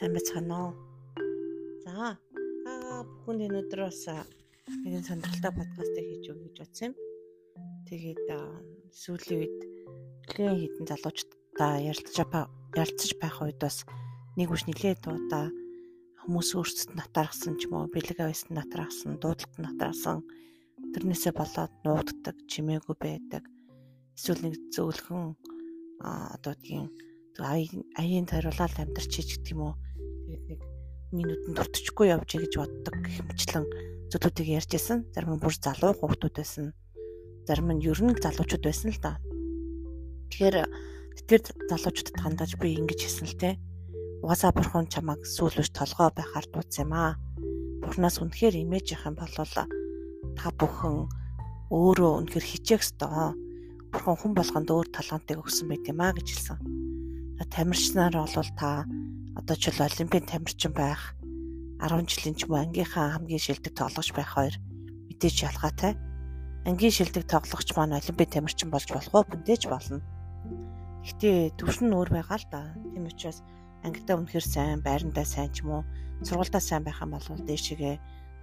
сайн байцгаана уу? За, бүхэнд өнөөдөр бас нэгэн сонирхолтой подкастыг хийж өгье гэж бодсон юм. Тэгээд сүүлийн үед нэлээд хитэн залуучуудаа ярилцж ярилцж байх үед бас нэг үш нэлээд удаа хүмүүс өөрсдөд натаархсан ч юм уу, бэлэг авсан натаархсан, дуудлагад натаархсан тэрнээсээ болоод нуугддаг, чимээгүй байдаг. Эсвэл нэг зөөлхөн одоо тийм аяын тойруулаад амьдарч ич гэдэг юм уу. Тэгээд нэг минутанд дуртчихгүй явж гэж боддог хэмчлэн зөвлөдийг ярьж исэн. Зарим нь бүр залуу хүүхдүүд байсан. Зарим нь ер нь залуучууд байсан л да. Тэгэхээр тэр залуучуудад хандаж би ингэж хэлсэн л те. Угаасаа бурхан чамайг сүүлвч толгой байхаар дуудсан юм аа. Бурханаас үнэхээр имэж явах юм бол та бүхэн өөрөө үнэхээр хичээх ёстой. Бурхан хүн болгонд өөр талантыг өгсөн байт юм аа гэж хэлсэн тамирчнаар бол та одоо ч олимпийн тамирчин байх 10 жилийн ч уу ангийнхаа хамгийн шилдэг тоглогч байх хоёр мэдээж ялгаатай. Ангийн шилдэг тоглогч маань олимпийн тамирчин болж болох уу? Мэдээж болно. Гэхдээ төвшин нь өөр байгаа л да. Тийм учраас ангидаа үнэхэр сайн, байрандаа сайн ч юм уу, сургуульдаа сайн байх юм бол дээшгээ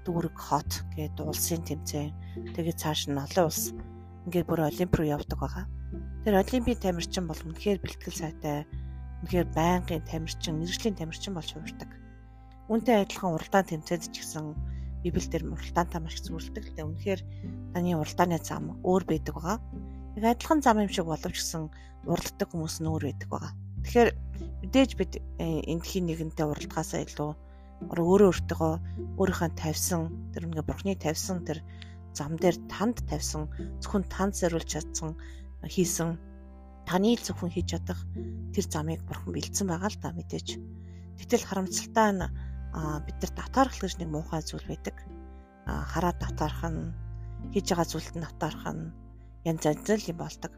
дүүрэг хот гэдэг улсын тэмцээн тэгээд цааш нь олон улс ингээд бүр олимп руу явдаг байгаа. Тэр олимпийн тамирчин бол үнэхээр бэлтгэл сайтай Үнэхээр байнгын тамирчин, мэрэгжлийн тамирчин болж хувирдаг. Үүнтэй адилхан уралдаан тэмцээд ч гэсэн Библиэл дээр уралдаантай маш зүйлдэг л дээ. Үнэхээр таны уралдааны зам өөр байдаг байгаа. Яг адилхан зам юм шиг боловч гэсэн уралддаг хүмүүс нь өөр байдаг байгаа. Тэгэхээр мэдээж бид э, эндхийн нэгэнтэй уралдахаасаа илүү өөрөө өөртөө өөрийнхөө тавьсан тэр ингээ бурхны тавьсан тэр зам дээр танд тавьсан зөвхөн танд зориулж чадсан хийсэн таны л зөвхөн хийж чадах тэр замыг бурхан бэлдсэн байгаа л да мэдээж. Гэтэл харамсалтай нь бид нар татаархал гэж нэг муухай зүйл байдаг. Хараад татаарх нь хийж байгаа зүйлд нь татаарх нь янз янз юм болдог.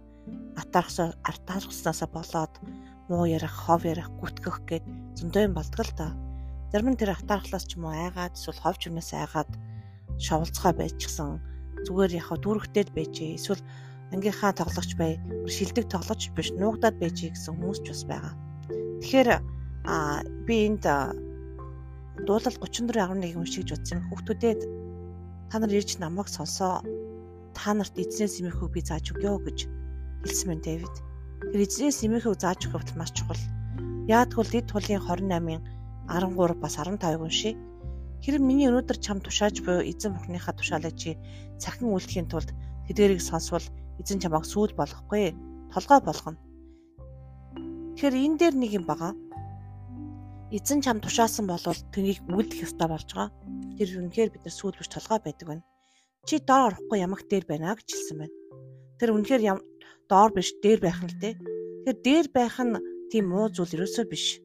Атаархсаа артаархснасаа болоод муу ярих, хов ярих, гүтгэх гэд зөндөө юм болдог л да. Зарим нь тэр атаархлаас ч юм уу айгаад эсвэл ховч юмнаас айгаад шовлцгой байчихсан зүгээр яхаа дүүрэгтэй байжээ. Эсвэл ангийнхаа тоглогч бай шилдэг тоглогч биш нуугдаад байж гэсэн хүмүүс ч бас байгаа. Тэгэхээр а би энд дуулал 34.11 уншиж утсан хүүхдүүдэд та нар ирж намайг сонсоо та нарт эзнээс имэхүү би зааж өгье гэж хэлсэн мэн Дэвид. Тэр эзнээс имэхүү зааж өгөх хувьд маш чухал. Яагтвэл эд тулын 28-ын 13 бас 15-ыг уншия. Хэрэг миний өнөөдөр чам тушааж буй эзэн бурхныхаа тушаалыг чи цахин үлдэхийн тулд тэдгэрийг сонсвол эзэн чамайг сүүл болгохгүй толгой болгоно. Тэгэхээр энэ дээр нэг юм байгаа. Эзэн чам тушаасан бол тнийг үлдэх ёстой болж байгаа. Тэр үнэхээр бид нар сүүл биш толгой байдаг байна. Чи доор орохгүй ямагт дээр байна гэж хэлсэн байна. Тэр үнэхээр доор биш дээр байх нь л дээ. Тэгэхээр дээр байх нь тийм муу зүйл ерөөсөө биш.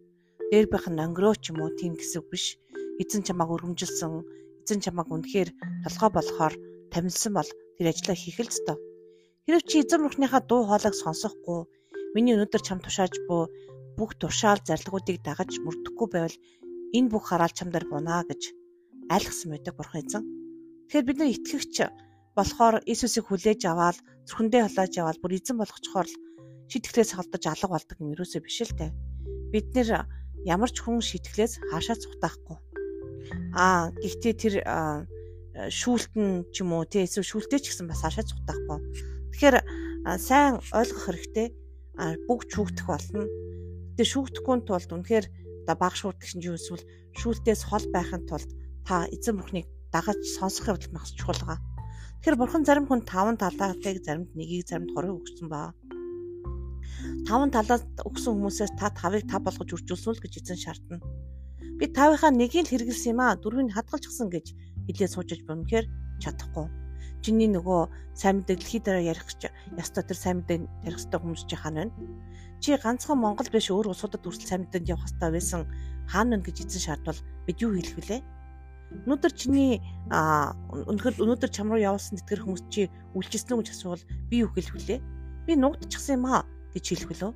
Дээр байх нь өнгөрөө ч юм уу тийм гэсэн биш. Эзэн чамайг өргөмжилсөн, эзэн чамайг үнэхээр толгой болохоор тамилсан бол тэр ажлаа хийх л ёстой. Хэрв чи эзэн бурхныхаа дуу хоолойг сонсохгүй миний өнөөдөр чам тушааж буй бүх тушаал зарлагуудыг дагаж мөрдөхгүй байвал энэ бүх хараал чамдаар бунаа гэж айлгсан байдаг бурхан эзэн. Тэгэхээр бид нар итгэгч болохоор Иесусыг хүлээж аваад зүрхэндээ холоож аваад бүр эзэн болгочхоор л шитгэлээс холдож алга болдог юм ерөөсөө биш л дээ. Бид нэр ямар ч хүн шитгэлээс хаашаа цухтаахгүй. Аа гэхдээ тэр шүүлтэн ч юм уу тий эсвэл шүүлтээ ч гэсэн бас хаашаа цухтаахгүй Тэгэхээр сайн ойлгох хэрэгтэй. Бүгд шүүгдэх болно. Тэгээ шүүгдэхгүй тулд үнэхээр одоо баг шүүгдэх чинь юу эсвэл шүүлтээс хол байхын тулд та эзэн бурхныг дагаж сонсох явдал маш чухал байгаа. Тэгэхээр бурхан зарим хүн таван талаатайг заримд нэгийг заримд хорыг өгсөн баа. Таван талаас өгсөн хүмүүсээс та тавыг тав болгож үржүүлсэн л гэж эзэн шаардна. Би тавынхаа нэгийг л хэрэгэлсэн юм аа дөрвийг хадгалчихсан гэж хэлээ суужиж бомхээр чадахгүй чиний нөгөө сайн мэдээ дэлхий дээр ярих ёстой тэр сайн мэдээ ярих ёстой хүмүүс чи хаана вэ? Чи ганцхан Монгол биш өөр улсуудад хүртэл сайн мэдээнд явах ёстой байсан хаана вэ гэж эзэн шаардвал бид юу хэлэх вүлээ? Өнөөдөр чиний өнөхөр өнөөдөр чам руу явуулсан тэтгэр хүмүүс чи үлчилсэн үү гэж асуувал би юу хэлэх вүлээ? Би нуугдчихсан юм аа гэж хэлэх вүлөө?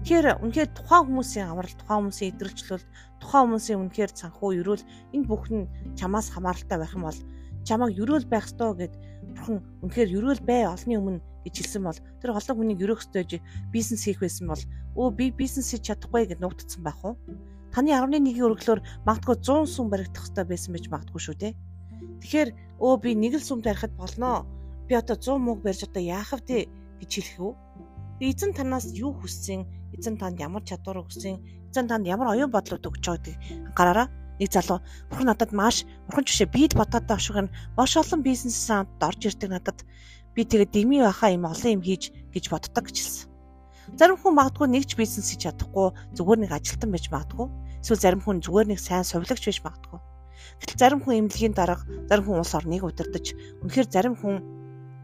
Тэгэхээр үнэхээр тухайн хүмүүсийн аврал, тухайн хүмүүсийн идэвхжлэл, тухайн хүмүүсийн үнэхээр санхүү ерөөл энэ бүх нь чамаас хамааралтай байх юм бол чамайг юрөөл байх ёстой гэд бурхан үнэхээр юрөөл бай олны өмнө гэж хэлсэн бол тэр олон хүнийг юрөөх ёстой бизнес хийх байсан бол өө би бизнес хийж чадахгүй гэд нуугдсан байх уу? Таны 11-ийн өргөлөөр магадгүй 100 сүм баригдах хэрэгтэй байсан байж магадгүй шүү дээ. Тэгэхээр өө би нэг л сүм барихад болноо. Би одоо 100 мууг барьж одоо яах вэ гэж хэлэх үү? Эзэн танаас юу хүссэн? Эзэн танд ямар чадвар өгсөн? Эзэн танд ямар оюун бодлууд өгч байгааг анхаараарай. Нэг залуу бурхан надад маш бурхан жишээ бид бодоод нь маш олон бизнесээс орж ирдэг надад би тэгээд дими байхаа юм олон юм хийж гэж боддог гэж хэлсэн. Зарим хүн магадгүй нэг ч бизнес хийж чадахгүй зүгээр нэг ажилтан байж магадгүй. Эсвэл зарим хүн зүгээр нэг сайн сувилагч байж магадгүй. Гэтэл зарим хүн эмнэлгийн дарга, зарим хүн улс орныг удирдах. Үнэхээр зарим хүн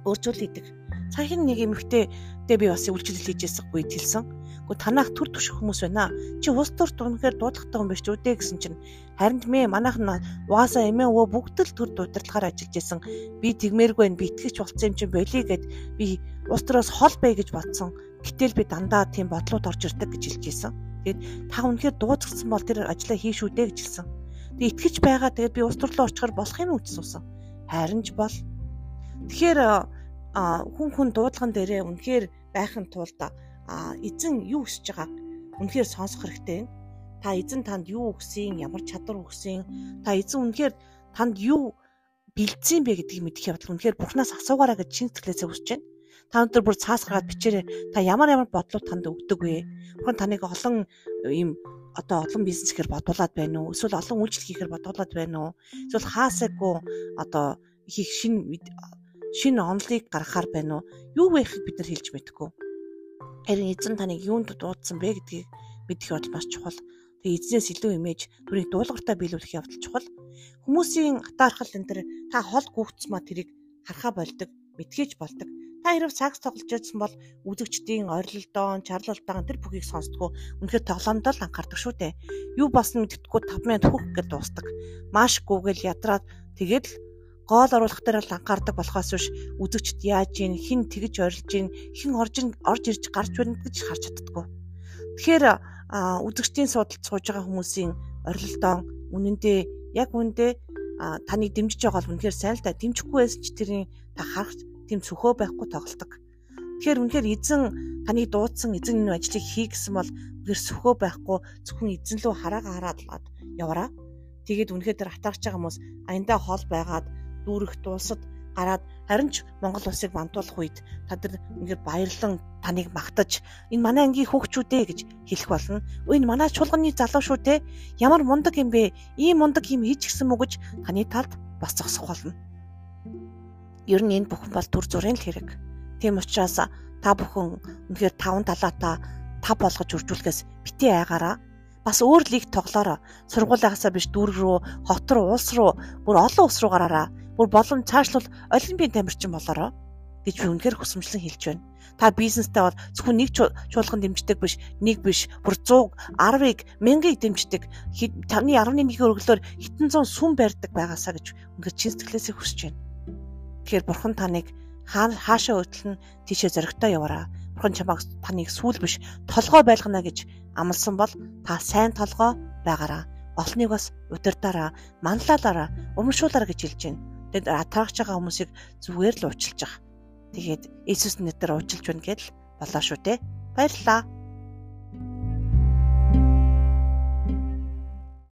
өөрчлөл хийдэг. Цаахийн нэг эмэгтэй дэ би бас үйлчлэл хийжсэн үед хэлсэн. Гэхдээ танах төр төшөх хүмүүс байна. Чи ус төр дүнхээр дуудахтай хүн биш үү дээ гэсэн чинь харин мэ манайх нь угаасаа эмээ өвөө бүгд л төр удирдлагаар ажиллаж исэн. Би тэгмээргүй байна. Би итгэж болцсон юм чинь болиё гэд би ус төрөөс хол бай гэж бодсон. Гэтэл би дандаа тийм бодлууд орж ирдэг гэж хэлж ийсэн. Тэгээд та үнэхээр дууцгсан бол тэр ажлаа хийш үү дээ гэж хэлсэн. Тэгээд итгэж байгаа тэгээд би ус төрлөө очихоор болох юм уу гэж суусан. Харин ч бол тэгэхээр хүн хүн дуудлаган дээрээ үнэхээр байхын тулд эзэн юу хүсэж байгааг үнэхээр сонсох хэрэгтэй. Та эзэн танд юу өгсөн, ямар чадвар өгсөн, та эзэн үнэхээр танд юу бэлдсэн бэ гэдгийг мэдэх явдал үнэхээр бурхнаас асуугаараа гэж шин сэтгэлээсээ хүсэж байна та өндөр бүр цаас гараад бичээрэй. Та ямар ямар бодлууд танд өгдөг вэ? Бурхан таныг олон ийм одоо олон бизнес хийхээр бодуулаад байна уу? Эсвэл олон үйлчлэл хийхээр бодуулаад байна уу? Эсвэл хаасаагүй одоо хийх шин шин онолыг гаргахаар байна уу? Юу вэ гэхэд бид нар хэлж мэдэхгүй. Харин эзэн таныг юунд дуудсан бэ гэдгийг мэдэх маш чухал. Тэгээ эзнээс илүү имиж түрийг дуулууртаа биелүүлэх явдал чухал. Хүмүүсийн атаархал энэ төр та хол гүгцмаа тэрийг харахаа болдог, мэдгээж болдог. Та хэрэг сакс тоглож байсан бол үзэгчдийн орилдоон, чарлалтаан тэр бүхийг сонсдгоо үнэхээр тоглоомдоо л анхаардаг шүү дээ. Юу болсон мэддэггүй 5 минут хөх гэж дуустдаг. Маш гүгэл ядраад тэгээд л гол оруулах дээр л анхаардаг болохоос биш үзэгчд яаж ийн хин тэгж орилж ийн хин орж орж ирж гарч байна гэж харж чаддаггүй. Тэгэхээр үзэгчдийн судалд сууж байгаа хүмүүсийн орилдоон үнэндээ яг үүндээ таныг дэмжиж байгаа бол үнэхээр сайн л да дэмжихгүй байсан ч тэрийн та харах тийм цөхөө байхгүй тоглолдог. Тэгэхээр үнэхээр эзэн таныг дуудсан эзэн энэ ажлыг хий гэсэн бол үнэхээр сөхөө байхгүй зөвхөн эзэн лөө хараага хараад яваараа. Тэгээд үнэхээр тэр атаарч байгаа хүмүүс аяндаа хол байгаад дүүрэх дуусад гараад харин ч Монгол улсыг мандуулах үед та нар ингээд баярлан таныг магтаж энэ манай ангийн хүүхчүүдээ гэж хэлэх болно. Энэ манай чуулганы залуу шүү те. Ямар мундаг юм бэ? Ийм мундаг юм хийж гисэн мүү гэж таны талд бас зогсох болно. Ер нь энэ бүхэн бол төр зүрийн л хэрэг. Тийм учраас та бүхэн үнэхээр таван талаатаа тав болгож үржүүлэхээс бити айгаараа бас өөр лиг тоглоороо сургуулиасаа биш дүүр рүү хот руу улс руу бүр олон улс руу гараараа бүр боломж цаашлуул олимпийн тамирчин болоороо гэж би үнэхээр хүсэмжлэн хэлж байна. Та бизнестэй бол зөвхөн нэг чуулган дэмждэг биш, нэг биш, бүр 100, 10-ыг, 1000-ыг дэмждэг. Таны 11-ийн өргөлөөр хитэн зуун сүм барьдаг байгаасаа гэж үнэхээр чин сэтгэлээсээ хүсэж байна. Тэгэхээр бурхан таныг хаашаа өтлөн тийшээ зөрөгтэй яваараа. Бурхан чамайг таныг сүүл биш толгой байлгана гэж амласан бол та сайн толгой байгаараа. Олныг бас удирдаараа, манлайлаараа, урамшуулаараа гэж хэлж байна. Тэгэд атарагч байгаа хүмүүсийг зүгээр л уучлж байгаа. Тэгээд Иесус нэрээр уучлж байна гэдэл болоо шүү дээ. Баярлалаа.